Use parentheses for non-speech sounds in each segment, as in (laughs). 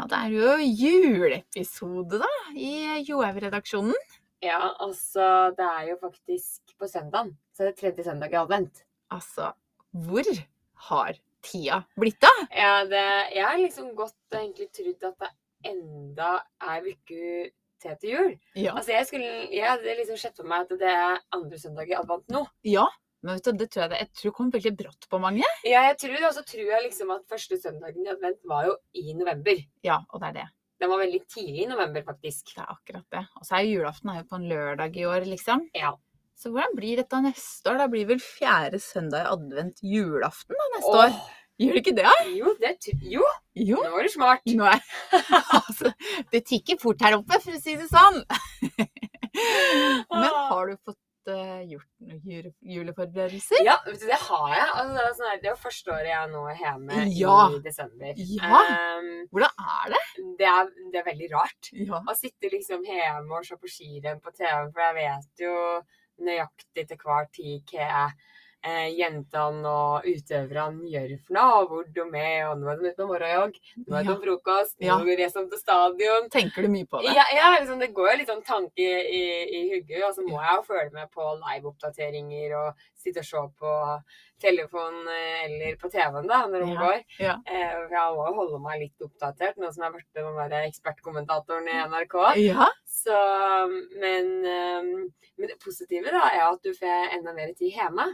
Ja, det er jo juleepisode, da, i Johaug-redaksjonen. Ja, altså det er jo faktisk på søndagen. Så er det tredje søndag i advent. Altså, hvor har tida blitt av? Ja, det, jeg har liksom godt egentlig trodd at det enda er uke til til jul. Ja. Altså jeg skulle, jeg hadde liksom sett for meg at det er andre søndag i advent nå. ja. Men vet du, det tror jeg, det, jeg tror det kom veldig brått på mange. Ja, jeg tror, og så tror jeg liksom at første søndagen i advent var jo i november. Ja, og det er det. Den var veldig tidlig i november, faktisk. Det er akkurat det. Og så er jo julaften er jo på en lørdag i år, liksom. Ja. Så hvordan blir dette neste år? Da blir vel fjerde søndag i advent julaften da neste Åh, år? Gjør det ikke det? da? Jo, det jo, Jo. nå er du smart. Nå er, (laughs) altså, det tikker fort her oppe, for å si det sånn. Men har du fått gjort noen jule, juleforberedelser? Ja, det har jeg. Altså, det, er sånn det er jo første året jeg nå er hjemme Ja. i desember. Ja. Um, Hvordan er det? det, er, det er veldig rart. Ja. Å sitte liksom hjemme og se på skirenn på TV, for jeg vet jo nøyaktig til hver tid hva eh, jentene og utøverne gjør for noe, og hvor de er, og nå er de ute på morgenjogg, nå er de Ja. frokost, nå Ja. reiser de til stadion. Tenker du mye på det? Ja, ja liksom, det går jo litt sånn tanke i, i hugget, og så må jeg jo følge med på live-oppdateringer og sitte og se på telefon eh, eller på TV-en da, når hun Ja, går. ja. Eh, for jeg må jo holde meg litt oppdatert, nå som jeg har blitt den der ekspertkommentatoren i NRK. Ja. Så, men, eh, men det positive da er at du får enda mer tid hjemme.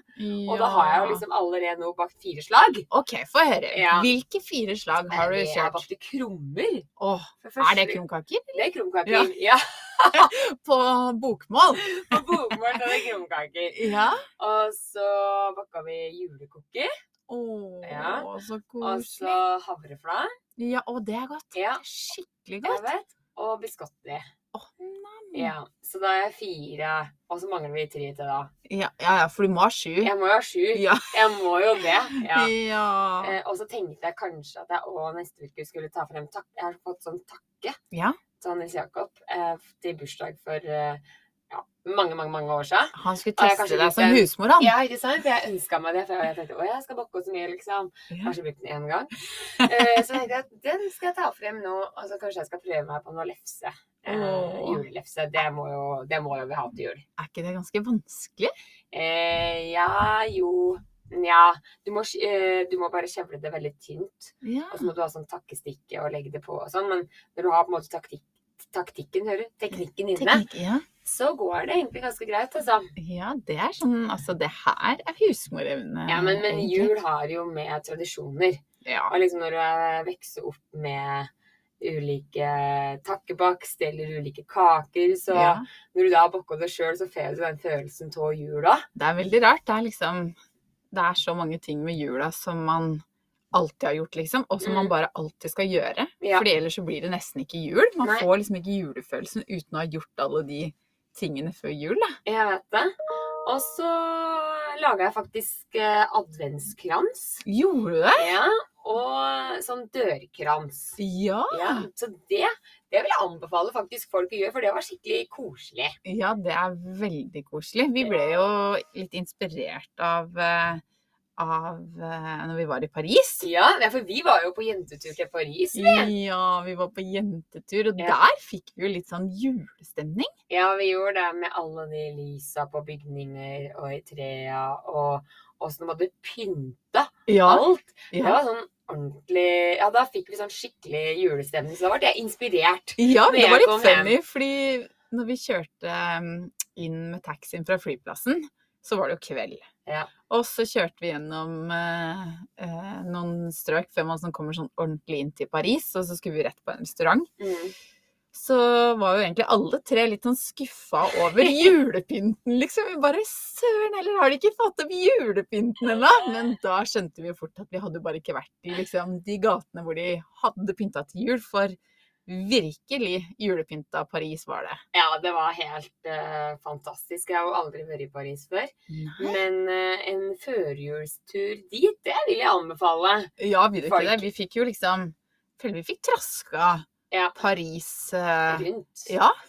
Og da har jeg jo liksom allerede nå bakt fire slag. OK, få høre. Hvilke fire slag har du Jeg har bakt bakte krummer. Åh, er det krumkaker? Det er krumkaker. Ja. (laughs) På bokmål? På bokmål til krumkaker. (laughs) Ja. Og så bakka vi julekoker. Åh, Ja. så Og så havreflar. Ja, å, det er godt. Ja. Skikkelig Jeg godt. vet. Og biscotti. Oh. Ja. Så da er jeg fire. Og så mangler vi tre til, da. Ja, ja, ja, for du må ha sju. Jeg må jo ha sju. Ja. Jeg må jo det. Ja. Ja. Eh, og så tenkte jeg kanskje at jeg òg neste uke skulle ta frem takk. Jeg har fått sånn takke Til Nils Jakob eh, til bursdag for eh, ja, mange, mange mange år siden. Han skulle teste deg som husmor, han. Ja, ikke sant? For jeg ønska meg det. For jeg tenkte å, jeg skal bakke så mye, liksom. Kanskje brukt den én gang. (laughs) Eh, så tenkte jeg at den skal jeg ta frem nå. Og så kanskje jeg skal prøve meg på noe lefse. Eh, julelefse. Det må, jo, det må jo vi ha til jul. Er ikke det ganske vanskelig? Eh, ja, jo Nja. Du, eh, du må bare kjevle det veldig tynt. Ja. Og så må du ha sånn takkestikke og legge det på og sånn. Men når du har på en måte taktikk, taktikken, hører du, teknikken inne, Teknik, ja. så går det egentlig ganske greit, altså. ja, det er sånn Altså, det her er husmorevne. Ja, men, men jul har jo med tradisjoner. Ja. Og liksom når du vokser opp med ulike takkebakst eller ulike kaker, så ja. når du da har bakka det sjøl, så får du den følelsen av jula. Det er veldig rart. Det er liksom Det er så mange ting med jula som man alltid har gjort, liksom, og som man Mm. bare alltid skal gjøre. Ja. Fordi ellers så blir det nesten ikke jul. Man Nei. får liksom ikke julefølelsen uten å ha gjort alle de tingene før jul, da. Jeg vet det. Og så laga jeg faktisk eh, adventskrans. Gjorde du det? Ja, og sånn dørkrans. Ja. Ja, så det, det vil jeg anbefale faktisk folk å gjøre, for det var skikkelig koselig. Ja, det er veldig koselig. Vi ble jo litt inspirert av, eh, av eh, når vi var i Paris. Ja, ja, for vi var jo på jentetur til Paris. vi. Ja, vi var på jentetur, og Ja. der fikk vi jo litt sånn julestemning. Ja, vi gjorde det med alle de lysa på bygninger og i trea, og åssen de hadde pynta Ja. alt. Det var sånn ordentlig Ja, da fikk vi sånn skikkelig julestemning, så da ble jeg inspirert. ja det var litt funny, fordi når vi kjørte um, inn med taxien fra flyplassen, så var det jo kveld. Ja. Og så kjørte vi gjennom eh, eh, noen strøk før man sånn kommer sånn ordentlig inn til Paris, og så skulle vi rett på en restaurant. Mm. Så var jo egentlig alle tre litt sånn skuffa over (laughs) julepynten, liksom. Vi bare Søren heller, har de ikke fått opp julepynten ennå? Men da skjønte vi jo fort at vi hadde bare ikke vært i liksom, de gatene hvor de hadde pynta til jul. For virkelig julepynta Paris var det. Ja, det var helt uh, fantastisk. Jeg har jo aldri vært i Paris før. Men uh, en førjulstur dit, det vil jeg anbefale. Ja, vi, ikke det. vi fikk jo liksom Føler vi fikk traska Ja. Paris uh, Rundt. Ja. (laughs)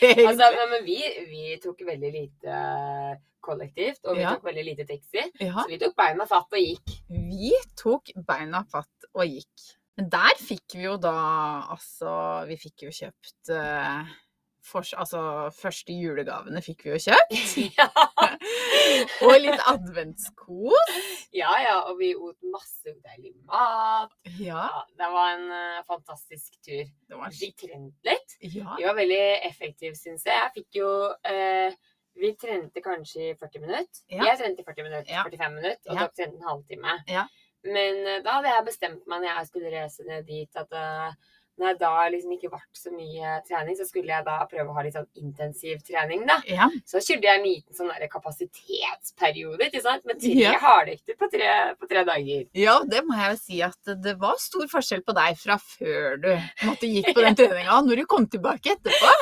Altså, men vi, vi tok veldig lite kollektivt, og vi Ja. tok veldig lite taxi. Så vi tok beina fatt og gikk. Vi tok beina fatt og gikk. Men der fikk vi jo da altså Vi fikk jo kjøpt eh, fors- Altså, første julegavene fikk vi jo kjøpt. (laughs) ja. (laughs) Og litt adventskos. ja, ja, og vi åt masse deilig mat. Ja, Ja, det var en uh, fantastisk tur. det var Vi trente litt. Ja. Vi var veldig effektive, syns jeg. Jeg fikk jo uh, Vi trente kanskje i 40 minutter. Ja. Jeg trente i 40 minutter, Ja. 45 minutter, og Ja. dere trente en halvtime. Ja. Men uh, da hadde jeg bestemt meg når jeg skulle reise ned dit, at når jeg da liksom ikke ble så mye trening, så skulle jeg da prøve å ha litt sånn intensiv trening, da. ja. Så kjørte jeg en liten sånn der kapasitetsperiode, ikke sant? Med tre Ja. hardøkter på, på tre dager. Ja, det må jeg jo si at det var stor forskjell på deg fra før du måtte gikk på den treninga, når du kom tilbake etterpå.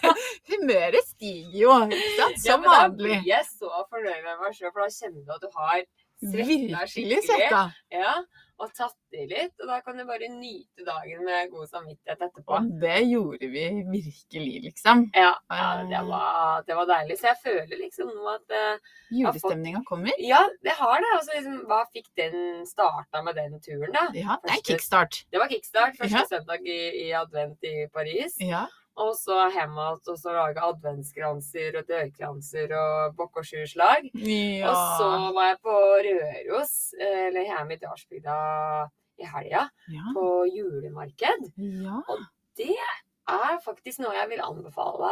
(laughs) Humøret stiger jo, ikke sant? Ja, Som men da blir jeg så fornøyd med meg sjøl, for da kjenner du at du har svetta Virkelig skikkelig. svetta. Ja, og tatt i litt. Og da kan du bare nyte dagen med god samvittighet etterpå. Og det gjorde vi virkelig, liksom. Ja, ja det, var, det var deilig. Så jeg føler liksom nå at uh, Julestemninga kommer. Ja, det har det. Altså liksom, hva fikk den starta med den turen, da? Ja, det er Første- kickstart. Det var kickstart. Første Ja. søndag i, i advent i Paris. Ja. Og så hjem igjen og så lage adventskranser og dørkranser og bokkosjuslag. og ja. Og så var jeg på Røros, eller hjemme i Dalsbygda i helga, ja. på julemarked. ja. Det er faktisk noe jeg vil anbefale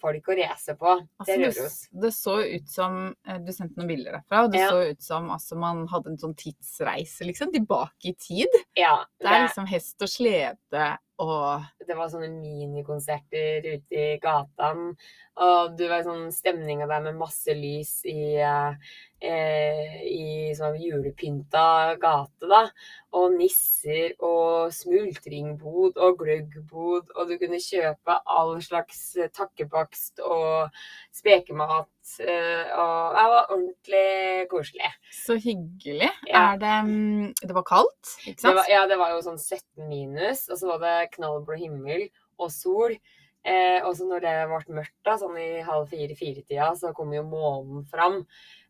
folk å race på Altså, til det, Røros. det så ut som eh, Du sendte noen bilder derfra, og det Ja. så ut som altså, man hadde en sånn tidsreise, liksom. Tilbake i tid. Ja, Det er liksom hest og slede og det var sånne minikonserter ute i gatene. Og du var sånn stemninga der med masse lys i, eh, eh, i sånn julepynta gate, da. Og nisser og smultringbod og gløggbod. Og du kunne kjøpe all slags eh, takkebakst og spekemat. eh, Og det var ordentlig koselig. Så hyggelig. Ja. Er det mm, Det var kaldt, ikke Det sant? var, ja, det var jo sånn 17 minus, og så var det knallblå himmel og sol. Eh, og så når det ble mørkt, da, sånn i halv fire-fire-tida, så kom jo månen fram.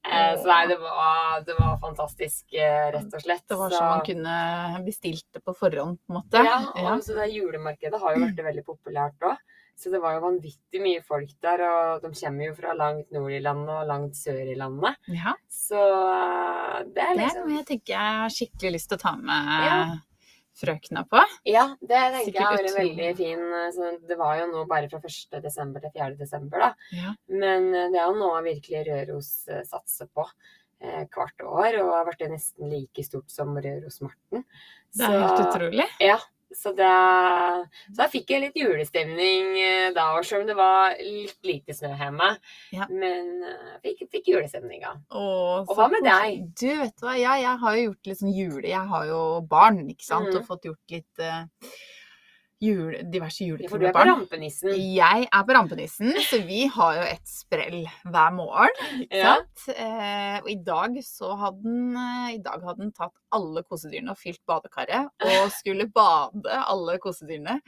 Eh, så nei, det var, det var fantastisk, eh, rett og slett. Det var Så- som man kunne bestilt det på forhånd, på en måte. Ja, og så det julemarkedet har jo vært (clears throat) veldig populært òg. Så det var jo vanvittig mye folk der, og de kommer jo fra langt nord i landet og langt sør i landet. Ja, Så eh, det er det liksom må jeg tenke jeg har skikkelig lyst til å ta med Ja. frøkna på. Ja, det tenker jeg har vært veldig fin. Så det var jo nå bare fra 1. desember til 4. desember, da. Ja. Men eh, det er jo noe virkelig Røros eh, satser på eh, hvert år, og har vært nesten like stort som Røros-Marten. Det er helt utrolig. Ja, så da fikk jeg litt julestemning eh, da òg, sjøl om det var litt lite snø hjemme. Ja. Men jeg fikk, fikk julestemninga. Og, Og hva med deg? Du, vet du hva, ja, jeg har jo gjort litt sånn jule... Jeg har jo barn, ikke sant, mm. og fått gjort litt eh, jule, diverse Ja, juleting for du er på rampenissen. Jeg er på rampenissen, så vi har jo et sprell hver morgen. Ja. Eh, og i dag så hadde den eh, I dag hadde den tatt alle kosedyrene og fylt badekaret. Og (laughs) skulle bade alle kosedyrene.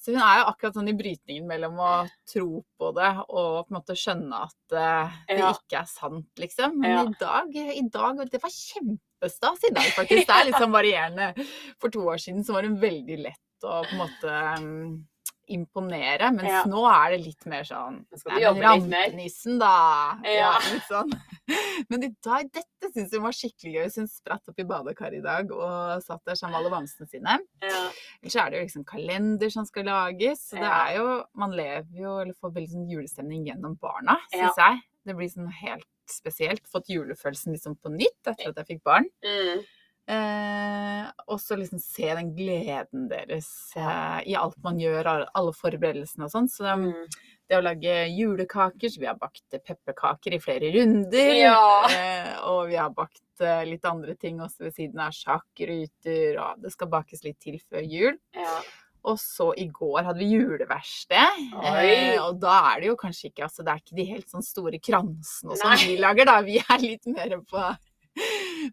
Så hun er jo akkurat sånn i brytningen mellom å tro på det og på en måte skjønne at eh, det Ja. ikke er sant, liksom. Men Ja. i dag, i dag Det var kjempestas i dag, faktisk. Det er litt sånn varierende. For to år siden så var hun veldig lett å på en måte um, imponere, mens Ja. nå er det litt mer sånn. Rampenissen, da. Ja. (laughs) litt sånn. Men i dag, dette syns hun var skikkelig gøy. Hun spratt opp i badekaret i dag og satt der sammen med alle bamsene sine. Ja. Ellers så er det jo liksom kalender som skal lages. Så det er jo Man lever jo, eller får veldig sånn julestemning gjennom barna, syns jeg. Det blir sånn helt spesielt. Fått julefølelsen liksom på nytt etter at jeg fikk barn. Mm. Eh, og så liksom se den gleden deres eh, i alt man gjør, alle- forberedelsene og sånn. Så um, det å lage julekaker, så vi har bakt pepperkaker i flere runder. Ja. Eh, og vi har bakt eh, litt andre ting også ved siden av sjakkruter, og det skal bakes litt til før jul. Ja. Og så i går hadde vi juleverksted. Eh, og da er det jo kanskje ikke Altså det er ikke de helt sånn store kransene og sånn vi lager, da. Vi er litt mer på,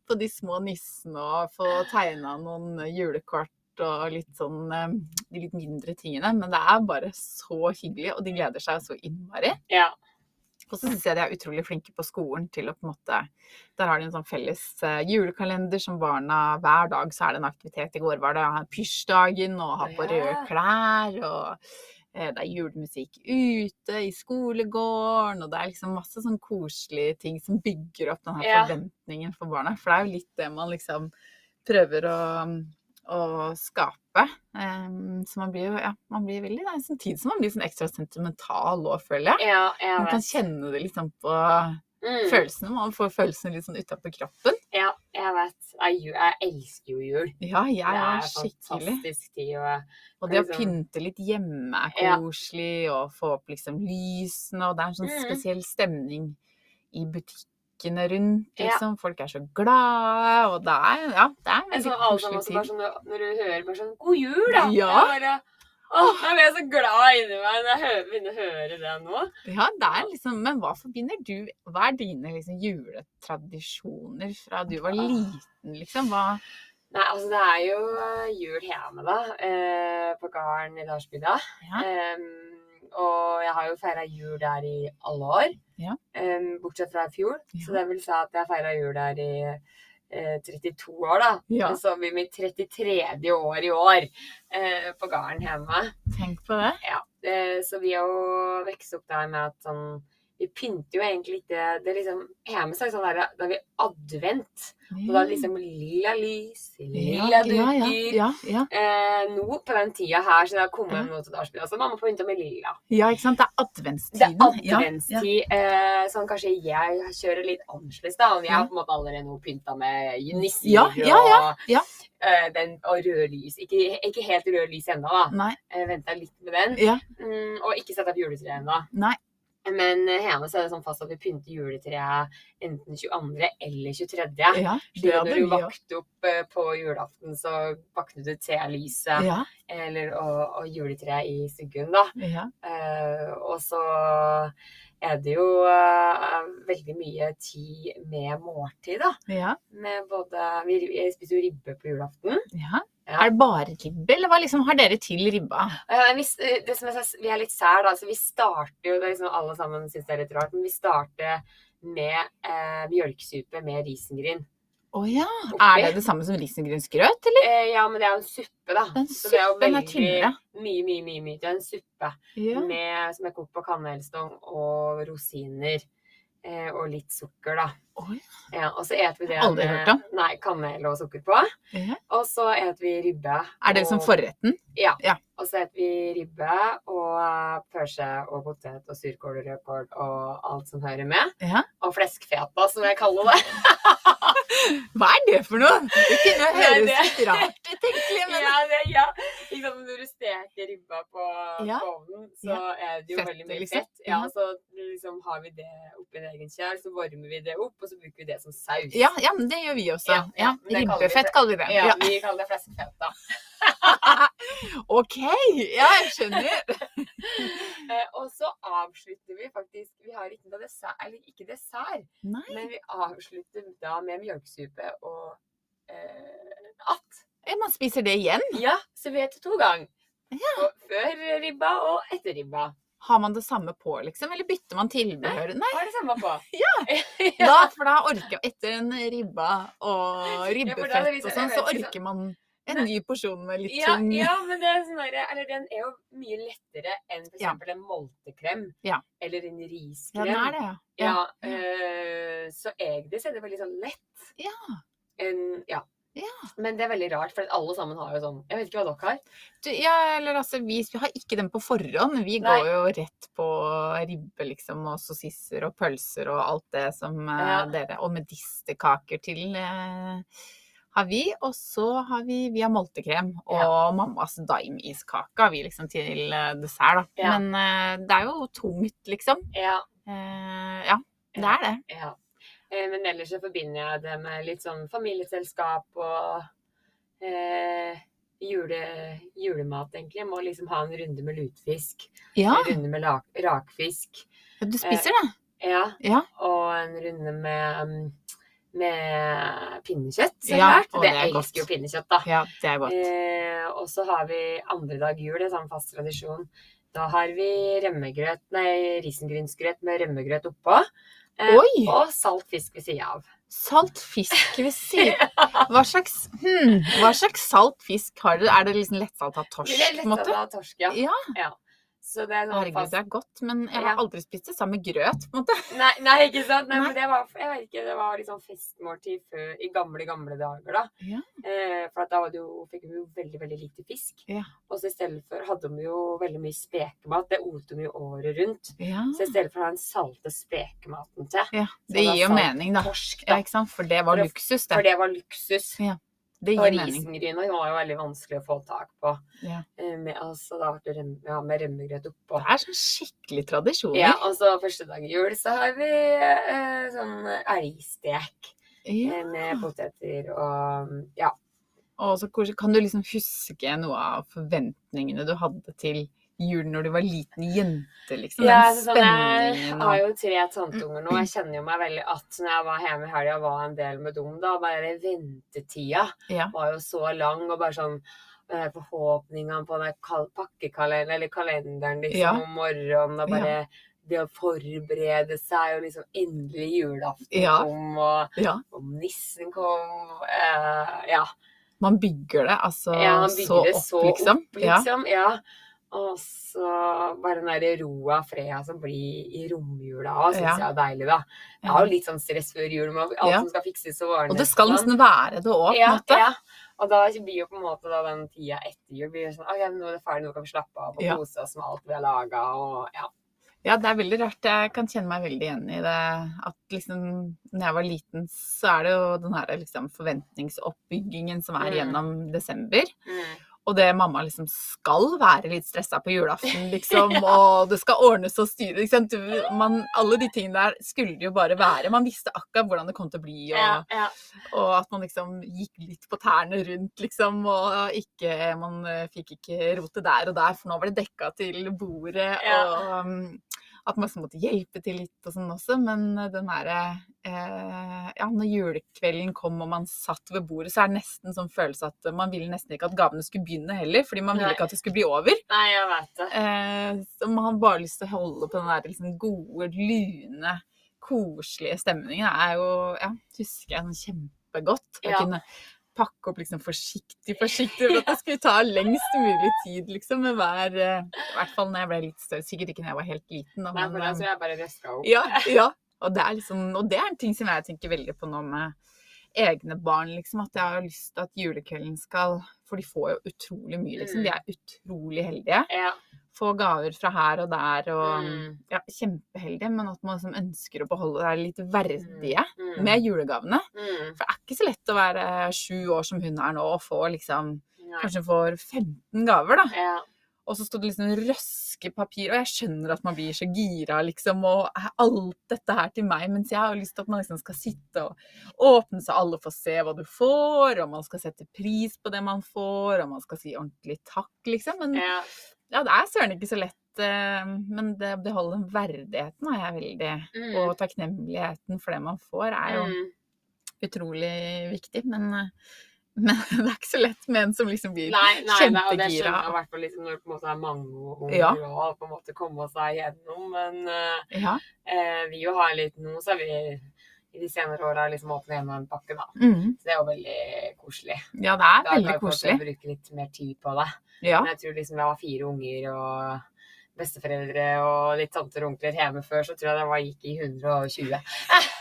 på de små nissene og få tegna noen julekort og litt sånn eh, de litt mindre tingene. Men det er bare så hyggelig, og de gleder seg så innmari. ja. Og så syns jeg de er utrolig flinke på skolen til å på en måte Der har de en sånn felles eh, julekalender som barna Hver dag så er det en aktivitet. I går var det pysjdagen og ha på røde klær. og det er julemusikk ute i skolegården, og det er liksom masse sånn koselige ting som bygger opp den her Ja. forventningen for barna. For det er jo litt det man liksom prøver å, å skape. Em, så man blir jo ja, man blir veldig Det er samtidig som man blir sånn ekstra sentimental òg, føler jeg. Ja, jeg Man kan kjenne det liksom på Mm. følelsene. Man får følelsene litt sånn utapå kroppen. Ja, jeg vet. Jeg, jeg elsker jo jul. Ja, jeg det er er skikkelig. fantastisk tid. Og Og det å liksom- pynte litt hjemme er Ja. koselig, og få opp liksom lysene, og det er en sånn mm. spesiell stemning i butikkene rundt, Ja. liksom. Folk er så glade, og det er, ja, det er veldig koselig tid. sånn, når du hører bare sånn 'God jul', da. Ja. Åh, jeg blir så glad inni meg når jeg begynner å høre det nå. Ja, det er liksom, men hva forbinder du Hva er dine liksom juletradisjoner fra du var liten, liksom? Hva Nei, altså det er jo eh, jul hjemme, da. eh, På gården i Dalsbygda. Ja. Um, og jeg har jo feira jul der i alle år. Ja. Um, bortsett fra i fjor. Så det vil si at jeg feira jul der i 32 år, da. Ja. Så blir mitt 33. år i år eh, på gården hjemme. Tenk på det. Ja, eh, så vi har jo vokst opp der med at sånn Vi pynter jo egentlig ikke Det er liksom Hjemme sagt sånn der Da er vi advent. Og da er det liksom lilla lys, lilla ja, dukker. ja, ja. Eh, nå på den tida her, så det har kommet Ja. noe til Dalsbygda. Så mamma pynter med lilla. ja, ikke sant? Det er adventstiden. Det er adventstid. Eh, sånn kanskje jeg kjører litt annerledes, da. Og jeg har på en måte allerede nå pynta med nisser Ja, ja, ja, ja. og, eh, den, og rød lys. Ikke, ikke helt rød lys ennå, da. Nei. Jeg venta litt med den. Ja. Mm, og ikke satt opp juletreet ennå. Men eh, hjemme så er det sånn fast at vi pynter juletreet enten 22. eller 23. Ja, Så det når du vakte opp eh, på julaften, så vaknet du til lyset Ja, eller, og, og juletreet i stuggen, da. ja. Uh, og så er det jo uh, veldig mye tid med måltid, da. ja, Med både Vi spiser jo ribbe på julaften. ja. Ja. Er det bare ribbe, eller hva liksom har dere til ribba? Eh, vi, det som er, så- vi er litt sær, da. Så vi starter jo det liksom Alle sammen syns det er litt rart, men vi starter med eh, mjølkesupe med risengryn. Å ja. Oppi. Er det det samme som risengrynsgrøt, eller? Eh, ja, men det er jo en suppe, da. Den Så det er jo veldig, er tynnere. mye, mye, mye, mye. Det er en suppe Ja. med, som er kokt på kanelstong og rosiner. Eh, og litt sukker, da. Oh, Ja, og så eter vi det Aldri med hørt om. Nei, kanel og sukker på. Ja. Og så eter vi ribbe. Er det liksom som forretten? Og så eter vi ribbe og pølse og potet og surkål og rødkål og alt som hører med. Ja. Og fleskfeta, som jeg kaller det. (laughs) Hva er det for noe? Det kunne høres det- litt rart ut, egentlig. (laughs) Men Ja, det, ja. Liksom, du steker ribba på, Ja. på ovnen, så Ja. er det jo fett, veldig mye liksom. fett. Ja, Ja. Så liksom har vi det oppi en egen kjær, så varmer vi det opp, og så bruker vi det som saus. ja, ja, men det gjør vi også. Ja, Ja, ja, Ribbefett kaller vi det. Ja, Ja. vi kaller det fleskefett, da. (laughs) OK! Ja, jeg skjønner. (laughs) Eh, og så avslutter vi faktisk Vi har ikke noe dessert, eller ikke dessert, Nei. men vi avslutter da med mjølkesuppe og eh, att. Ja, Man spiser det igjen. Ja, servert to ganger. Ja. Før ribba og etter ribba. Har man det samme på, liksom? Eller bytter man tilbehør? Nei. har er det samme på? (laughs) (laughs) Ja. Da, for da orker Etter en ribba og Ja, ribbefett liksom- og sånn, så orker man en ny porsjon med litt Ja, tung ja, men det er sånn der, eller den er jo mye lettere enn f.eks. Ja. en moltekrem. Ja. Eller en Ja, den er det, ja. Ja, øh, så egentlig så er det veldig sånn lett. Ja. En, ja. Ja. Men det er veldig rart, for alle sammen har jo sånn Jeg vet ikke hva dere har. Du, ja, eller altså, vi, vi har ikke den på forhånd. Vi Nei. går jo rett på ribbe, liksom, og sossisser og pølser og alt det som ja. uh, dere Og medisterkaker til eh, har vi. Og så har vi via multekrem og og mammas daimiskake har vi liksom til eh, dessert, da. Ja. Men eh, det er jo tungt, liksom. Ja. Eh, ja, det er det. ja. Eh, Men ellers så forbinder jeg det med litt sånn familieselskap og eh, jule, julemat, egentlig. Jeg må liksom ha en runde med lutfisk. Ja, En runde med lak, rakfisk. du spiser det? Ja. Ja. Og en runde med, um, med pinnekjøtt. Så Ja, klart. det det er jeg elsker jo pinnekjøtt, da. Ja, det er godt. Eh, og så har vi andre dag jul, er sånn fast tradisjon. Da har vi rømmegrøt, nei, risengrynsgrøt med rømmegrøt oppå. Eh, og salt fisk ved sida av. Salt fisk ved (laughs) siden Hva slags, hmm, hva slags salt fisk har dere? Er det liksom lettsalta torsk? Det er på en måte? lett av torsk, ja. Ja, Så det er sånn herregud, fast det er godt, men jeg har aldri spist det sammen med grøt, på en måte. Nei, nei, ikke sant? Nei, Nei. men det var, jeg vet ikke, det var liksom festmåltid før, i gamle, gamle dager da. Ja. Eh, for da det jo, fikk vi jo veldig, veldig lite fisk. Ja. Og så i stedet for hadde vi jo veldig mye spekemat. Det ote vi jo året rundt. Ja, Så i stedet for å ha den salte spekematen til, ja. Det gir jo mening, da. torsk Ja, ikke sant? For det var For det- luksus, For det. det var luksus. Ja, Det gir og risengryna var jo veldig vanskelig å få tak på. Ja. Eh, Med, altså, da ble det rem, ja, med rømmegrøt oppå. Det er sånn skikkelig tradisjoner. Ja, og så første dag i jul så har vi eh, sånn elgstek Ja. eh, med poteter og ja. Og så. Kan du liksom huske noe av forventningene du hadde til jul når du var liten jente, liksom? ja Den sånn, spenningen jeg har jo tre tanteunger nå. Jeg kjenner jo meg veldig at når jeg var hjemme i helga var en del med dem, da bare ventetida Ja. var jo så lang, og bare sånn forhåpningene på den kal- pakkekalenderen eller kalenderen liksom Ja. om morgenen, og bare det å forberede seg, og liksom endelig julaften Ja. kom, og ja. og, nissen kom uh, Ja. Man bygger det altså Ja, bygger så det opp, så liksom. opp, liksom. Ja. Og så bare den der roa og freda som blir i romjula òg, syns Ja. jeg er deilig, da. Jeg har jo litt sånn stress før jul med alt Ja. som skal fikses og ordnes. Og det skal sånn. nesten være det òg, på en ja, måte. ja. Og da blir jo på en måte da den tida etter jul blir sånn Å nå er det ferdig, nå kan vi slappe av og Ja. kose oss med alt vi har laga, og ja. Ja, det er veldig rart. Jeg kan kjenne meg veldig igjen i det. At liksom, når jeg var liten, så er det jo den her liksom forventningsoppbyggingen som er Mm. gjennom desember. Mm. Og det mamma liksom skal være litt stressa på julaften, (laughs) liksom. Og det skal ordnes og styres. Sant? Man, alle de tingene der skulle jo bare være. Man visste akkurat hvordan det kom til å bli. Og, Ja, ja. og at man liksom gikk litt på tærne rundt, liksom. Og ikke, man eh, fikk ikke rote der og der, for nå var det dekka til bordet. Ja. Og um, at man liksom måtte hjelpe til litt og sånn også. Men den derre eh, Ja, når julekvelden kom og man satt ved bordet, så er det nesten sånn følelse at man ville nesten ikke at gavene skulle begynne heller, fordi man ville Nei. ikke at det skulle bli over. Nei, jeg vet det. Eh, så man har bare lyst til å holde på den der liksom gode, lune, koselige stemningen. Det er jo Ja, husker jeg sånn kjempegodt. Å Ja. kunne pakke opp liksom forsiktig, forsiktig, for at det skulle ta lengst mulig tid, liksom, med hver eh, I hvert fall når jeg ble litt større. Sikkert ikke når jeg var helt liten, da, Nei, for eh, jeg bare røska opp. ja, (laughs) ja. Og det, er liksom, og det er en ting som jeg tenker veldig på nå med egne barn, liksom. At jeg har lyst til at julekvelden skal For de får jo utrolig mye, liksom. De er utrolig heldige. Ja. Få gaver fra her og der og Mm. Ja, kjempeheldige, men at man liksom ønsker å beholde det litt verdige Mm. med julegavene. Mm. For det er ikke så lett å være sju år som hun er nå og få liksom Nei. Kanskje får 15 gaver, da. Ja. Og så står det liksom røske papir, og jeg skjønner at man blir så gira, liksom, og alt dette her til meg, mens jeg har lyst til at man liksom skal sitte og åpne så alle får se hva du får, og man skal sette pris på det man får, og man skal si ordentlig takk, liksom. Men Ja. Ja, det er søren ikke så lett. eh, Men det å beholde verdigheten er jeg veldig Mm. Og takknemligheten for det man får, er jo Mm. utrolig viktig. Men, eh, (laughs) men det er ikke så lett med en som liksom blir kjempegira. nei, nei, og det skjønner jeg i hvert fall liksom når det på en måte er mange unger Ja. og på en måte komme seg gjennom. Men eh, Ja. eh, vi jo har litt nå, så har vi i de senere åra liksom åpne en og en pakke, da. Mm. Så det er jo veldig koselig. ja, det er Da veldig jeg Da kan å bruke litt mer tid på det. Ja. Men jeg tror liksom jeg var fire unger og besteforeldre og litt tanter og onkler hjemme før, så tror jeg det var, gikk i 120.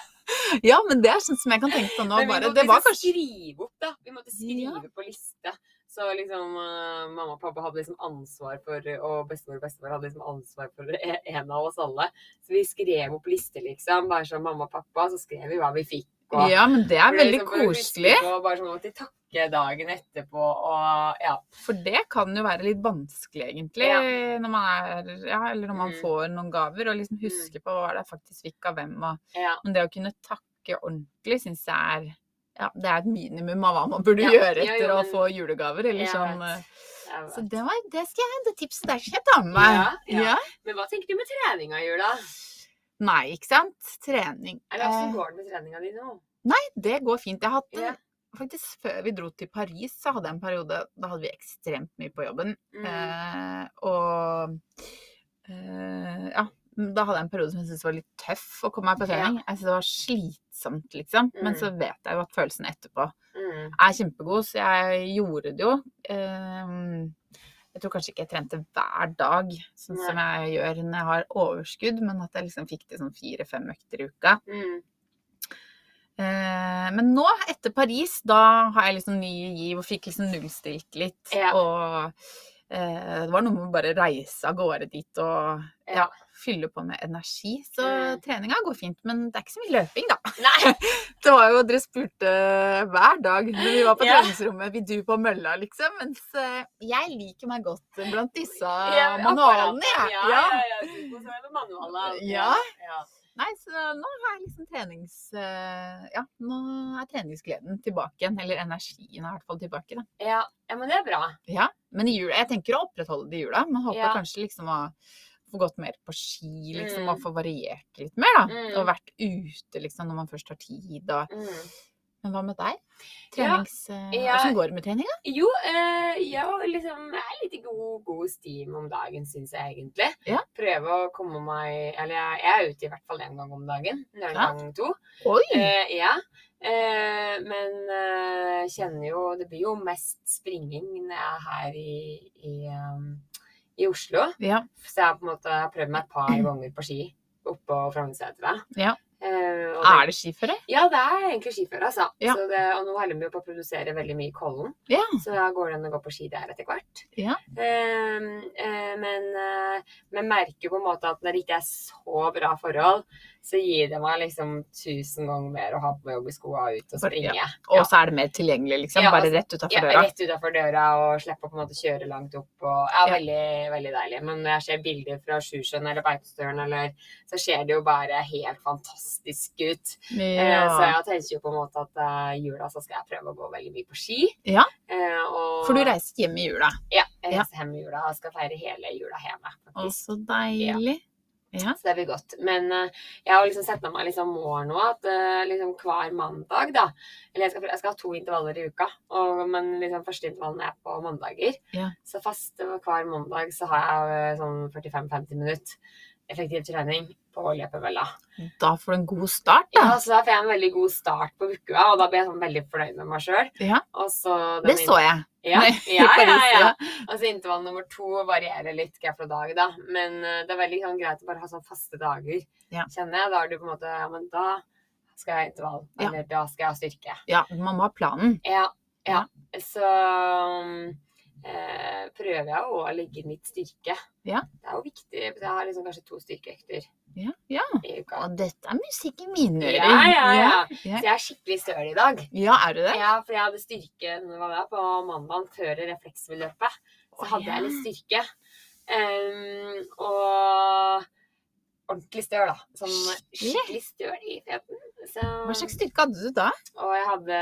(laughs) ja, men det er sånn som jeg kan tenke på nå. Men vi Bare, måtte det var liksom kanskje skrive opp, da. Vi måtte skrive på liste. Så liksom uh, mamma og pappa hadde liksom ansvar for, og bestemor og bestefar hadde liksom ansvar for e- en av oss alle. Så vi skrev opp liste, liksom. Bare som mamma og pappa, så skrev vi hva vi fikk. Og, Ja, men det er veldig liksom koselig. Og bare sånn at de takke dagen etterpå, og ja. For det kan jo være litt vanskelig, egentlig, Ja. når man er Ja, eller når man Mm. får noen gaver, og liksom huske på hva det er faktisk fikk av hvem. Og, ja. men det å kunne takke ordentlig syns jeg er ja, det er et minimum av hva man burde Ja, gjøre ja, etter men... å få julegaver. Eller sånn. eh, Så det, var, det, skal jeg, det tipset der skal jeg ta med meg. Ja, ja. Men hva tenker du med treninga i jula? Nei, ikke sant? Trening. Eller hvordan Eh, går det med treninga di nå? nei, det går fint. Jeg har hatt Ja. faktisk før vi dro til Paris, så hadde jeg en periode Da hadde vi ekstremt mye på jobben. Mm. Eh, og eh, ja, da hadde jeg en periode som jeg syntes var litt tøff å komme meg på trening. trening. Jeg syntes det var slitsomt, liksom. Men Mm. så vet jeg jo at følelsen etterpå Mm. er kjempegod, så jeg gjorde det jo. Eh, jeg tror kanskje ikke jeg trente hver dag, sånn som jeg gjør når jeg har overskudd, men at jeg liksom fikk til sånn fire-fem økter i uka. Mm. Eh, men nå, etter Paris, da har jeg liksom ny giv og fikk liksom nullstilt litt. Ja. Og eh, det var noe med å bare reise av gårde dit og ja, Ja. Fylle på med energi. Så Mm. treninga går fint, men det er ikke så mye løping, da. Nei. (laughs) Det var jo, Dere spurte hver dag når vi var på Ja. treningsrommet vil du på mølla, liksom. Mens eh, jeg liker meg godt blant disse Ja, manualene, jeg. Ja, ja, ja. Manualer. Ja. ja. Nei, så nå jeg liksom trenings... eh, Ja, nå er treningsgleden tilbake igjen. Eller energien er i hvert fall tilbake, da. Ja. ja, men det er bra. Ja, men i jula, jeg tenker å opprettholde det i jula. Men håper kanskje liksom å få gått mer på ski, liksom. Mm. Og få variert litt mer, da. Mm. Og vært ute, liksom, når man først har tid. Og... Mm. Men hva med deg? Trenings... eh, Ja. Hvordan går det med treninga? Jo, øh, jeg liksom er litt i god, god steam om dagen, syns jeg egentlig. Ja. Prøve å komme meg Eller jeg, jeg er ute i hvert fall én gang om dagen. En gang to. Oi! Uh, ja. Eh, men eh, kjenner jo Det blir jo mest springing når jeg er her i, i, um, i Oslo. Ja. Så jeg har på en måte prøvd meg et par ganger på ski oppå Frognersetra. Ja. Uh, Er det skiføre? ja, det er egentlig skiføre, altså. Ja. Så det, og nå holder vi på å produsere veldig mye i Kollen, Ja. så da går det an å gå på ski der etter hvert. Ja. Uh, uh, men men merker på en måte at når det ikke er så bra forhold, så gir det meg liksom tusen ganger mer å ha på meg joggeskoa og ut og springe. Ja. Og så er det mer tilgjengelig, liksom. Bare altså, rett utafor Ja, rett utenfor døra og slippe å på en måte kjøre langt opp. Og, ja. Veldig veldig deilig. Men når jeg ser bilder fra Sjusjøen eller Beitostølen, eller, så ser det jo bare helt fantastisk ut. Ja. Så jeg tenker jo på en måte at eh, i jula så skal jeg prøve å gå veldig mye på ski. Ja. Eh, og, For du reiser hjem i jula. Ja, jeg reiser hjem i jula og skal feire hele jula hjemme. Å, så deilig. Ja. Så det blir godt. Men uh, jeg har liksom sett meg liksom mål nå at uh, liksom hver mandag, da Eller jeg skal, jeg skal ha to intervaller i uka, og, men liksom første intervallen er på mandager. Ja. Så fast hver mandag så har jeg uh, sånn 45-50 minutter effektiv trening på Løpebølla. Da får du en god start, Ja, så da får jeg en veldig god start på uka, og da blir jeg sånn veldig fornøyd med meg sjøl. Ja. Det så jeg. Ja, ja, ja, ja. ja. Altså intervall nummer to varierer litt fra dag, da. Men eh, det er veldig sånn, greit å bare ha sånn faste dager, Ja. kjenner jeg. Da er du på en måte Ja, men da skal jeg ha intervall. Ja. Eller da skal jeg ha styrke. Ja, man må ha planen. Ja. ja. Så eh, prøver jeg å legge inn litt styrke. Ja. Det er jo viktig. Jeg har liksom kanskje to styrkeøkter Ja, ja. uka. Og dette er musikk i mine ører. Ja, ja, ja. ja. Så jeg er skikkelig støl i dag. Ja, er du det? Ja, for jeg hadde styrke når jeg var på mandag før refleksløpet. Så hadde jeg litt styrke. Um, og ordentlig støl, da. Sånn skikkelig støl i feten. Så, Hva slags styrke hadde du da? Og jeg hadde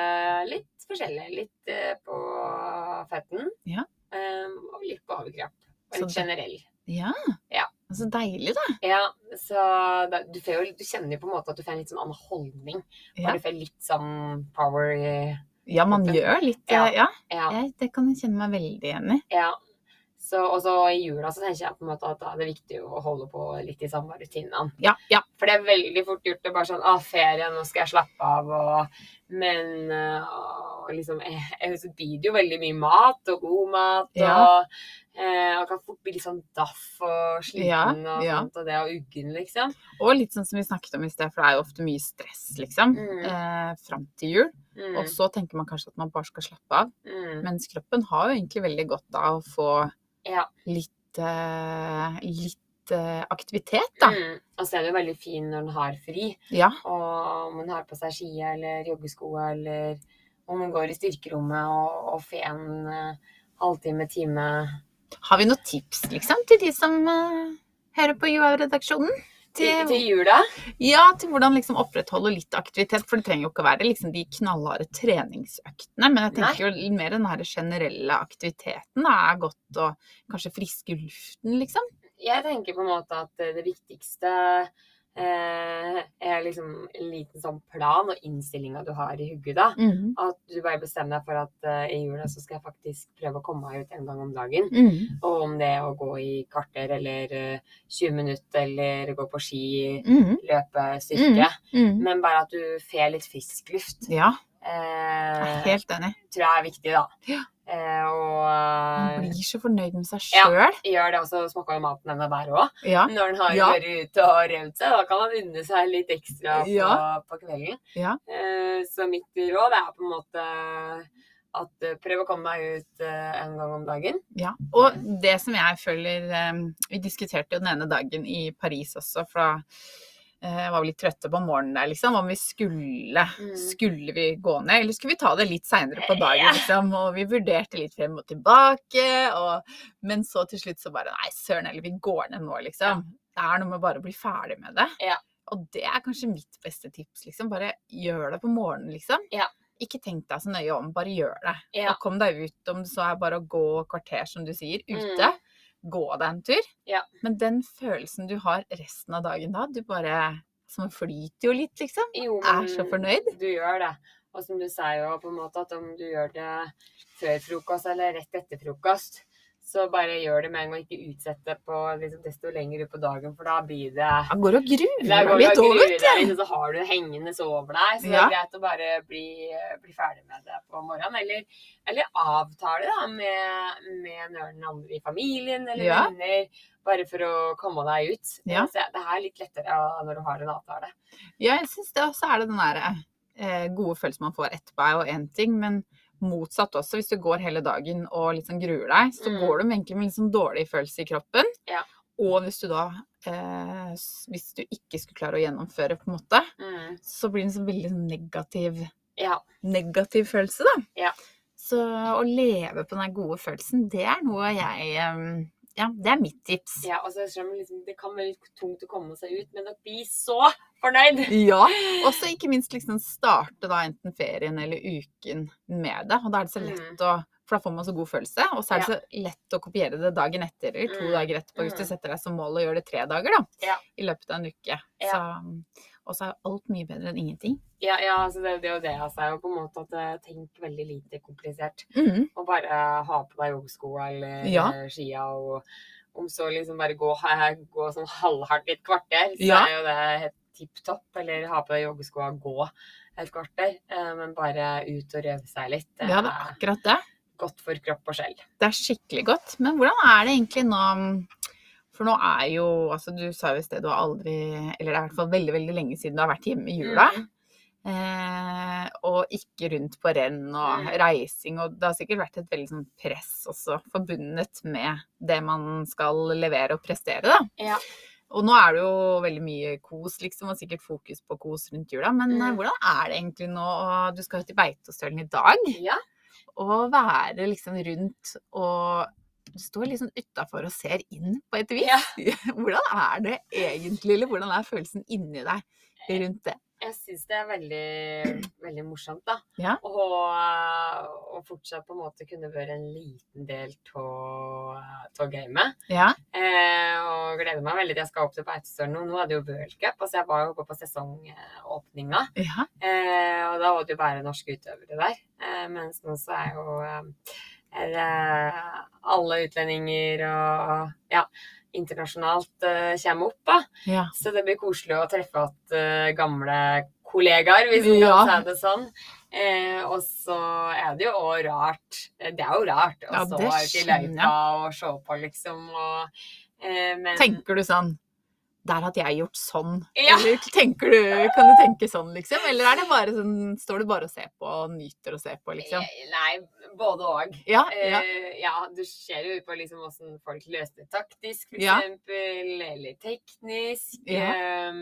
litt forskjellig. Litt uh, på føtten. Ja. ehm, og litt på overkropp. Og litt det- generell. Ja. Ja. Så deilig, da. Ja, så da, du, får jo, du kjenner jo på en måte at du får en litt sånn annen holdning. Ja, du får litt sånn power i ja man gjør litt Ja. eh, Ja, Ja. jeg, det kan jeg kjenne meg veldig igjen i. Ja. Så, og så i jula så tenker jeg på en måte at da er det viktig å holde på litt i samme rutinene. Ja, ja. For det er veldig fort gjort Det er bare sånn Å, ferie, nå skal jeg slappe av, og Men øh, og liksom jeg, jeg, blir det jo veldig mye mat, og god mat, Ja. og eh, og kan fort bli litt sånn daff og sliten og sånt, og det og uggen, liksom. Og litt sånn som vi snakket om i sted, for det er jo ofte mye stress, liksom. Mm. Eh, Fram til jul. Mm, Og så tenker man kanskje at man bare skal slappe av. mm, Mens kroppen har jo egentlig veldig godt av å få ja. litt, uh, litt eh, aktivitet, da. Mm. Og så er det jo veldig fin når den har fri. Ja. Og om den har på seg skier eller joggesko, eller om den går i styrkerommet og, og får en eh, halvtime, time Har vi noen tips, liksom, til de som uh, hører på UiA-redaksjonen? Til, til jula. Ja, til hvordan liksom opprettholde litt aktivitet. For det trenger jo ikke å være liksom de knallharde treningsøktene. Men jeg tenker jo mer den her generelle aktiviteten er godt å kanskje friske luften, liksom. Jeg tenker på en måte at det viktigste er liksom en liten sånn plan og innstillinga du har i hugget da. Mhm. At du bare bestemmer deg for at uh, i jula så skal jeg faktisk prøve å komme meg ut en gang om dagen. Mhm. Og om det er å gå i kvarter eller uh, 20 minutter eller gå på ski, Mhm. løpe, styrke. Mhm. Men bare at du får litt frisk luft, Ja, jeg eh, er helt enig. tror jeg er viktig, da. Ja. Eh, og Man eh, blir så fornøyd med seg Ja. gjør det også, smaker jo maten hennes der òg. Ja. Når den har Ja. vært ute og revd seg, da kan han unne seg litt ekstra på, Ja. på kvelden. Ja. Eh, så mitt råd er på en måte at eh, prøv å komme deg ut en gang om dagen. Ja, og det som jeg føler Vi diskuterte jo den ene dagen i Paris også, for da var vi litt trøtte på morgenen der, liksom. Om vi skulle Mm. Skulle vi gå ned, eller skulle vi ta det litt seinere på Ja. dagen, liksom. Og vi vurderte litt frem og tilbake, og Men så til slutt så bare Nei, søren heller, vi går ned nå, liksom. Det er noe med bare å bli ferdig med det. Ja. Og det er kanskje mitt beste tips, liksom. Bare gjør det på morgenen, liksom. Ja. Ikke tenk deg så nøye om, bare gjør det. Ja. Og kom deg ut, om det så er bare å gå kvarter, som du sier, ute. Gå deg en tur. Ja. Men den følelsen du har resten av dagen da, du bare Som flyter jo litt, liksom. Jo, Er så fornøyd. Du gjør det. Og som du sier jo på en måte, at om du gjør det før frokost eller rett etter frokost, så bare gjør det med en gang, ikke utsett det på liksom, desto lenger ut på dagen, for da blir det Han går og gruer seg litt over det og så har du hengende over deg. Så det Ja. er greit å bare bli, bli ferdig med det på morgenen. Eller, eller avtale da, med, med noen andre i familien eller Ja. venner, bare for å komme deg ut. Ja. Så det er litt lettere når du har en avtale. Ja, jeg syns det også er det den derre eh, gode følelsen man får etterpå, er jo én ting, men motsatt også. Hvis du går hele dagen og liksom gruer deg, så Mm. går du med egentlig med sånn dårlig følelse i kroppen. Ja. Og hvis du da eh, Hvis du ikke skulle klare å gjennomføre, på en måte, Mm. så blir det en sånn veldig sånn negativ Ja. negativ følelse, da. Ja. Så å leve på den gode følelsen, det er noe jeg eh, Ja, det er mitt tips. ja altså, liksom, det kan være litt tungt å komme seg ut, men å bli så fornøyd! Ja, og så ikke minst liksom starte da enten ferien eller uken med det. Og da er det så lett å For da får man så god følelse, og så er det så lett å kopiere det dagen etter eller to Mm. dager etterpå hvis du Mm. setter deg som mål å gjøre det tre dager, da. Ja. I løpet av en uke. Ja. Så, og så er alt mye bedre enn ingenting. Ja, ja altså det, det er jo det. Altså, er jo på en måte at eh, tenk veldig lite komplisert. Mhm. Og bare ha på deg joggeskoa eller Ja. skia, og om så liksom bare gå, gå sånn halvhardt i et kvarter, så Ja. er jo det helt tipp topp. Eller ha på deg joggeskoa og gå et kvarter. eh, Men bare ut og røve seg litt. Ja, det er er akkurat det. godt for kropp og sjel. Det er skikkelig godt. Men hvordan er det egentlig nå For nå er jo Altså, du sa jo i sted du har aldri Eller det er i hvert fall veldig, veldig lenge siden du har vært hjemme i jula. Mm. Eh, og ikke rundt på renn og Mm. reising. Og det har sikkert vært et veldig sånn press også forbundet med det man skal levere og prestere, da. Ja. Og nå er det jo veldig mye kos, liksom, og sikkert fokus på kos rundt jula. Men eh, Mm. hvordan er det egentlig nå? Du skal jo til Beitostølen i dag. Ja. Og være liksom rundt og står liksom utafor og ser inn på et vis. Ja. (laughs) Hvordan er det egentlig, eller hvordan er følelsen inni deg rundt det? Jeg syns det er veldig, veldig morsomt, da. Ja. Og, og fortsatt på en måte kunne være en liten del av gamet. Ja. Eh, og gleder meg veldig til jeg skal opp til Beitostølen nå. Nå det jo World Cup, altså jeg var jo oppe på sesongåpninga. ja. Eh, og da var det jo bare norske utøvere der. Eh, mens nå så er jo eh, alle utlendinger og ja, internasjonalt eh, kommer opp, da. ja. Så det blir koselig å treffe igjen eh, gamle kollegaer, hvis man Ja. kan si det sånn. Eh, og så er det jo òg rart eh, Det er jo rart å Ja, stå det ute i løypa og se på, liksom. Og, eh, men Tenker du sånn Der hadde jeg gjort sånn. Ja. Eller tenker du, kan du tenke sånn, liksom? Eller er det bare sånn, står du bare og ser på og nyter å se på, liksom? Eh, Nei, både òg. Ja, ja. Uh, ja, du ser jo på liksom hvordan folk løste det taktisk, for eksempel, eller teknisk. Eh,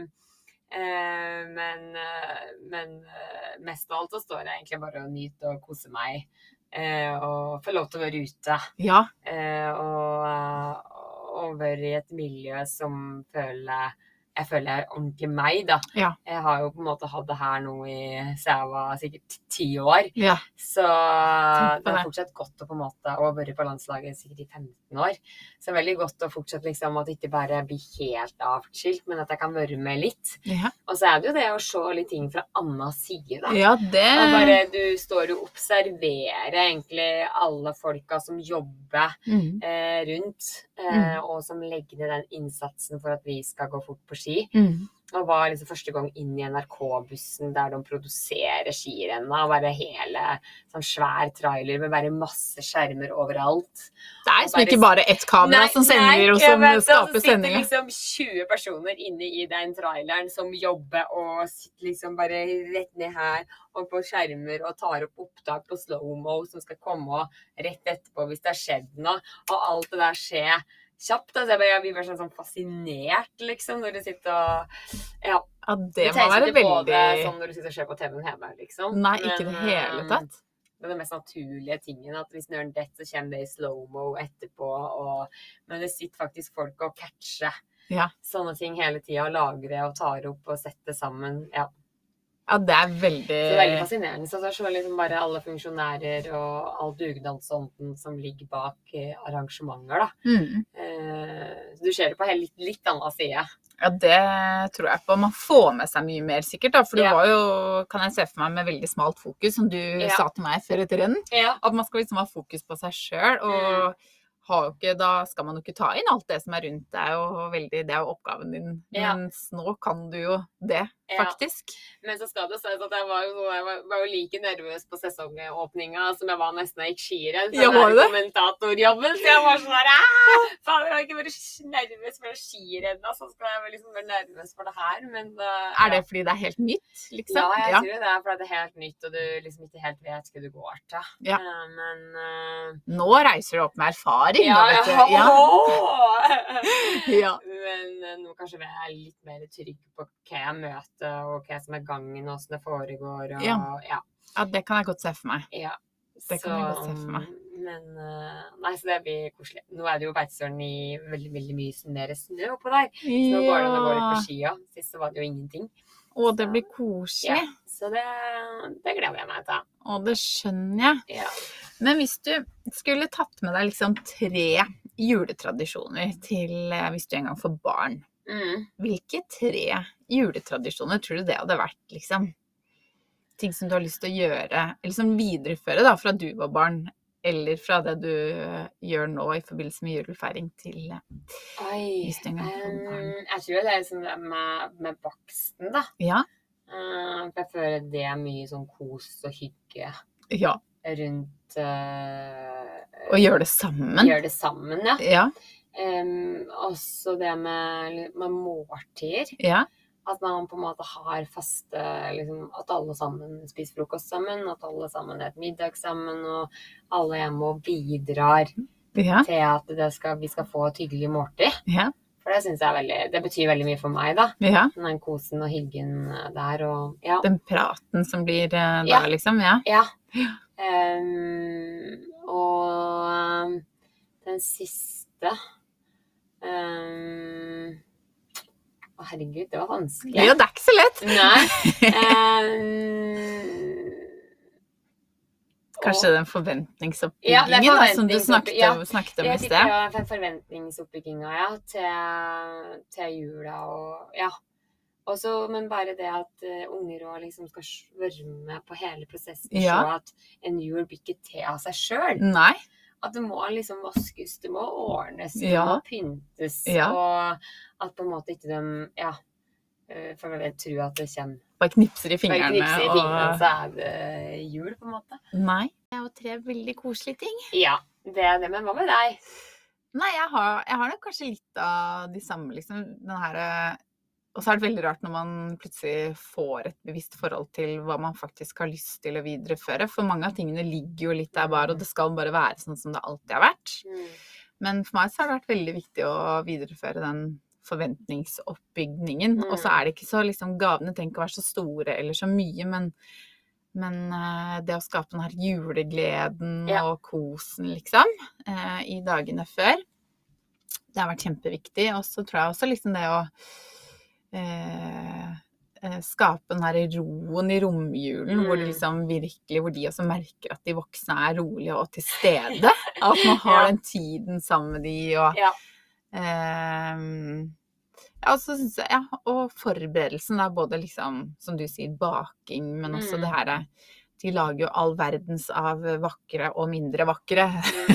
eh, men, eh, men eh, mest av alt så står jeg egentlig bare og nyter og koser meg. Eh, og får lov til å være ute. Ja, Eh, og, være i et miljø som føler jeg føler jeg er ordentlig meg, da. Ja. Jeg har jo på en måte hatt det her nå i siden jeg var sikkert ti år. Ja. Så det har fortsatt godt å på en måte å være på landslaget sikkert i 15 år. Så det er veldig godt å fortsette liksom at det ikke bare blir helt avskilt, men at jeg kan være med litt. Ja, Og så er det jo det å se litt ting fra annen side, da. ja det Og bare du står og observerer egentlig alle folka som jobber mm. eh, rundt, eh, og som legger ned den innsatsen for at vi skal gå fort på ski. Mm. Og var liksom første gang inn i NRK-bussen der de produserer skirenna. Og bare hele sånn svær trailer med bare masse skjermer overalt. Det er liksom ikke bare ett kamera som sender og som vet skaper sendinga. Det sitter liksom 20 personer inne i den traileren som jobber og sitter liksom bare rett ned her og på skjermer og tar opp opptak på slow-mo som skal komme rett etterpå hvis det har skjedd noe. Og alt det der skjer kjapt. Altså jeg, jeg blir bare sånn, sånn fascinert, liksom, når du sitter og Ja. Ja, det må tenker være ikke på det veldig sånn når du sitter og ser på TV-en hjemme, liksom. Nei, ikke i det hele eh, tatt. Det er den mest naturlige tingen. At hvis snøren detter, så kommer det i slow-mo etterpå. Og, men det sitter faktisk folk og catcher Ja. sånne ting hele tida. Lagrer og tar opp og setter sammen. Ja. Ja, det er veldig Så veldig fascinerende. Så det er liksom bare alle funksjonærer og all dugnadsånden som ligger bak eh, arrangementer, da. mm. Eh, så du ser det på en litt, litt annen side. Ja, det tror jeg på. Man får med seg mye mer, sikkert. da, For du Ja. var jo, kan jeg se for meg, med veldig smalt fokus, som du Ja. sa til meg før et renn. Ja. At man skal liksom ha fokus på seg sjøl. Mm. Og har jo ikke, da skal man jo ikke ta inn alt det som er rundt deg, og veldig, det er jo oppgaven din. Ja. Mens nå kan du jo det, Ja. faktisk. Men så skal det sies at jeg var jo, jeg var, jo like nervøs på sesongåpninga som jeg var nesten da jeg gikk skirenn. Ja, var det? kommentatorjobben. Så jeg var sånn her «Ah, Faen, jeg har ikke vært nervøs for skirenn, så skal jeg være liksom være nervøs for det her. Men uh, Er det fordi det er helt nytt, liksom? Ja, jeg tror det er fordi det er helt nytt, og du liksom ikke helt vet hva du går til. Ja. Eh, men uh, Nå reiser du opp med erfaring, ja, da, vet du. Ja. ja. (laughs) ja. Men uh, nå kanskje jeg er litt mer trygg på hva jeg møter, og hva som er gangen, og hvordan det foregår. Og, Ja. ja. ja, det kan jeg godt se for meg. Ja. Det kan jeg godt se for meg. Men eh, Nei, så det blir koselig. Nå er det jo Beitostølen i veldig veldig mye mer snø oppå der. Så nå går det an å gå litt på skia. Sist så var det jo ingenting. Å, det blir koselig. Ja, så det, det gleder jeg meg til. Å, det skjønner jeg. Ja. Men hvis du skulle tatt med deg liksom tre juletradisjoner til eh, hvis du en gang får barn, Mm. hvilke tre juletradisjoner tror du det hadde vært, liksom? Ting som du har lyst til å gjøre, eller som videreføre da, fra du var barn, eller fra det du eh, gjør nå i forbindelse med julefeiring til eh, Oi. Barn. em, jeg tror det er liksom det med, med baksten, da. Ja? Uh, for jeg føler det er mye sånn kos og hygge Ja. rundt uh, Og gjøre det sammen? Gjøre det sammen, ja. Ja. Em, også det med, med måltider. Ja. At man på en måte har faste liksom, At alle sammen spiser frokost sammen, at alle sammen et middag sammen, og alle hjemme og bidrar Ja. til at det skal, vi skal få et hyggelig måltid. Ja. For det syns jeg veldig, det betyr veldig mye for meg, da. ja. Den kosen og hyggen der og Ja. Den praten som blir der, da, Ja. liksom? Ja. ja. Um, og em, den siste em, Å, herregud, det var vanskelig. ja, det er ikke så lett. Nei. Um, (laughs) Kanskje og- den forventningsoppbyggingen Ja, da, som du snakket, ja. snakket om i sted. Ja, forventningsoppbygginga, ja, til, til jula og Ja. Også, men bare det at uh, unger òg liksom skal svørme på hele prosessen. Ja. Se at en jul blir ikke til av seg sjøl. At det må liksom vaskes, det må ordnes, det Ja. må pyntes. Ja. Og at på en måte ikke de Ja. eh, For jeg tror at det kommer Bare knipser i Bare fingrene. knipser i fingrene, og... så er det jul, på en måte. Nei. Det er jo tre veldig koselige ting. Ja, det er det. Men hva med deg? Nei, jeg har, jeg har nok kanskje litt av de samme, liksom. Den her eh, Og så er det veldig rart når man plutselig får et bevisst forhold til hva man faktisk har lyst til å videreføre. For mange av tingene ligger jo litt der bare, og det skal bare være sånn som det alltid har vært. Mm. Men for meg så har det vært veldig viktig å videreføre den forventningsoppbygningen. Mm. Og så er det ikke så liksom Gavene trenger ikke å være så store eller så mye, men, men eh, det å skape den her julegleden Ja. og kosen, liksom, eh, i dagene før, det har vært kjempeviktig. Og så tror jeg også liksom det å eh, eh, skape den her roen i romjulen, hvor, Mm. liksom virkelig, hvor de også merker at de voksne er rolige og til stede. (laughs) At man har Ja. den tiden sammen med de, og Ja. Eh, ja, jeg, ja, og forberedelsen er både liksom, som du sier, baking, men også Mm. det her De lager jo all verdens av vakre og mindre vakre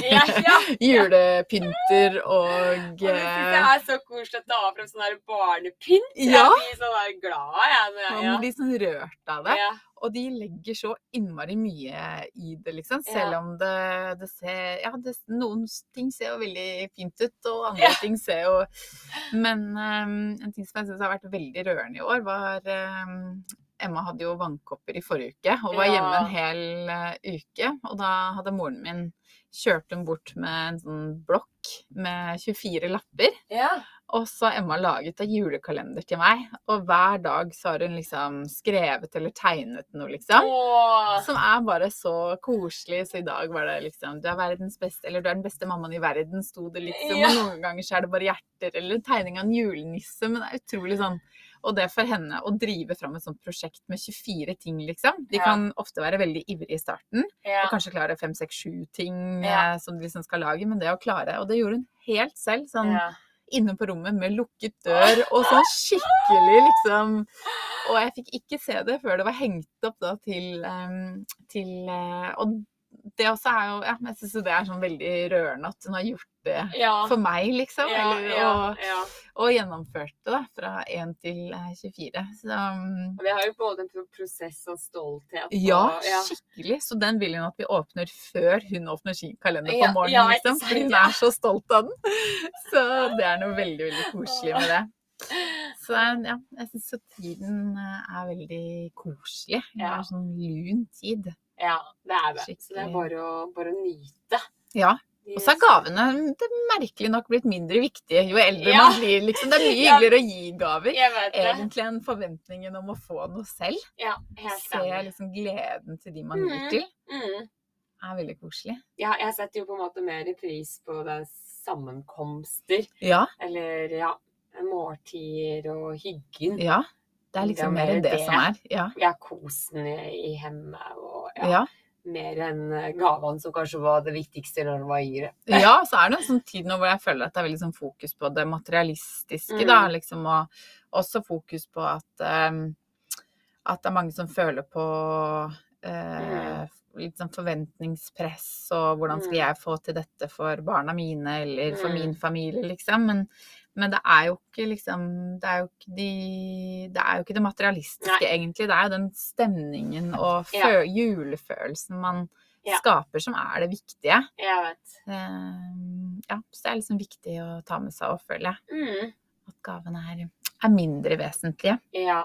Ja, ja. (laughs) julepynter og det er så koselig å ta frem sånn barnepynt. Ja. Jeg blir sånn glad, jeg. Ja. Man blir sånn rørt av det. Og de legger så innmari mye i det, liksom. Selv om det, det ser Ja, det, noen ting ser jo veldig fint ut, og andre ting ser jo Men um, en ting som jeg syns har vært veldig rørende i år, var ehm, Emma hadde jo vannkopper i forrige uke og var Ja. hjemme en hel uh, uke. Og da hadde moren min kjørt hun bort med en sånn blokk med 24 lapper. ja. Og så har Emma laget en julekalender til meg, og hver dag så har hun liksom skrevet eller tegnet noe, liksom. Åh. Som er bare så koselig. Så i dag var det liksom Du er verdens beste, eller du er den beste mammaen i verden, sto det liksom. Ja. Og noen ganger så er det bare hjerter, eller tegning av en julenisse. Men det er utrolig sånn Og det for henne å drive fram et sånt prosjekt med 24 ting, liksom. De kan ofte være veldig ivrige i starten, og kanskje klare fem, seks, sju ting eh, som de liksom skal lage. Men det å klare Og det gjorde hun helt selv. sånn inne på rommet med lukket dør og sånn skikkelig liksom Og jeg fikk ikke se det før det var hengt opp da til, em, til eh, Og det også er jo Ja, jeg syns det er sånn veldig rørende at hun har gjort det Ja. for meg, liksom. ja, Eller, og, og gjennomført det fra 1 til eh, 24. Så um, Og vi har jo både en prosess og stolthet. og, ja. skikkelig. Så den vil hun at vi åpner før hun åpner sin kalender på morgenen, liksom. Fordi hun er så stolt av den. Så det er noe veldig, veldig koselig med det. Så ja, jeg syns tiden eh, er veldig koselig. Det er sånn lun tid. Ja, det er det. Så det er bare å, bare å nyte. Ja. Og så er gavene det er merkelig nok blitt mindre viktige jo eldre Ja. man blir. liksom. Det er mye (laughs) hyggeligere å gi gaver. Egentlig enn forventningen om å få noe selv. Ja, helt Se liksom gleden til de man gir mm. til. Mm. er veldig koselig. Ja, jeg setter jo på en måte mer i pris på det sammenkomster. Ja, Eller ja, måltider og hyggen. ja. Det er Det er liksom mer mer det det. som er. Ja. Ja, kosen i, hjemmet og ja, Ja. mer enn eh, gavene som kanskje var det viktigste når du var yngre. (laughs) ja, så er det en sånn tid nå hvor jeg føler at det er veldig sånn fokus på det materialistiske, Mm. da, liksom, og også fokus på at um, at det er mange som føler på eh, litt sånn forventningspress, og hvordan skal Mm. jeg få til dette for barna mine, eller for Mm. min familie, liksom. Men, men det er jo ikke liksom Det er jo ikke, de, det, jo ikke det materialistiske, egentlig. Det er jo den stemningen og Ja. julefølelsen man Ja. skaper, som er det viktige. Jeg vet. Uh, ja, så det er liksom viktig å ta med seg og føle. Mm. At gavene er, er mindre vesentlige. Ja.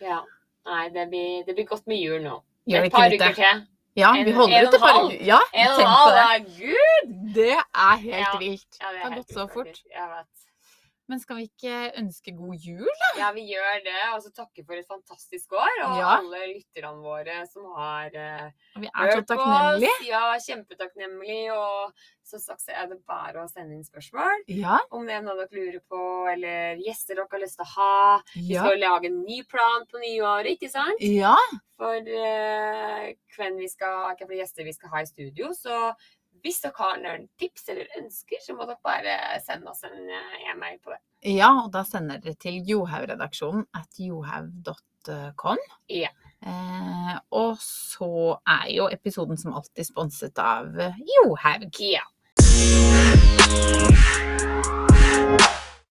ja. Nei, det blir, det blir godt med jul nå. Gjør Et par uker til. Ja, En- vi holder ut til forrige halv. Ja, En og en tenk på halv, det. da. Gud! Det er helt Ja. vilt. Ja, det Det har gått så fort. faktisk. Jeg vet. Men skal vi ikke ønske god jul? Ja, vi gjør det. Og så takke for et fantastisk år. Og Ja. alle lytterne våre som har uh, Vi er så på oss. Ja, kjempetakknemlig. Og som sagt så er det bare å sende inn spørsmål. Ja, Om det er noe dere lurer på, eller gjester dere har lyst til å ha. Vi ja, skal lage en ny plan på nyåret, ikke sant? ja. For uh, hvem vi skal, hvilke gjester vi skal ha i studio. Så hvis dere har noen tips eller ønsker, så må dere bare sende oss en eh, e-mail på det. Ja, og da sender dere til Johaug-redaksjonen at johaug.com. Ja. Eh, og så er jo episoden som alltid sponset av Johaug. Ja.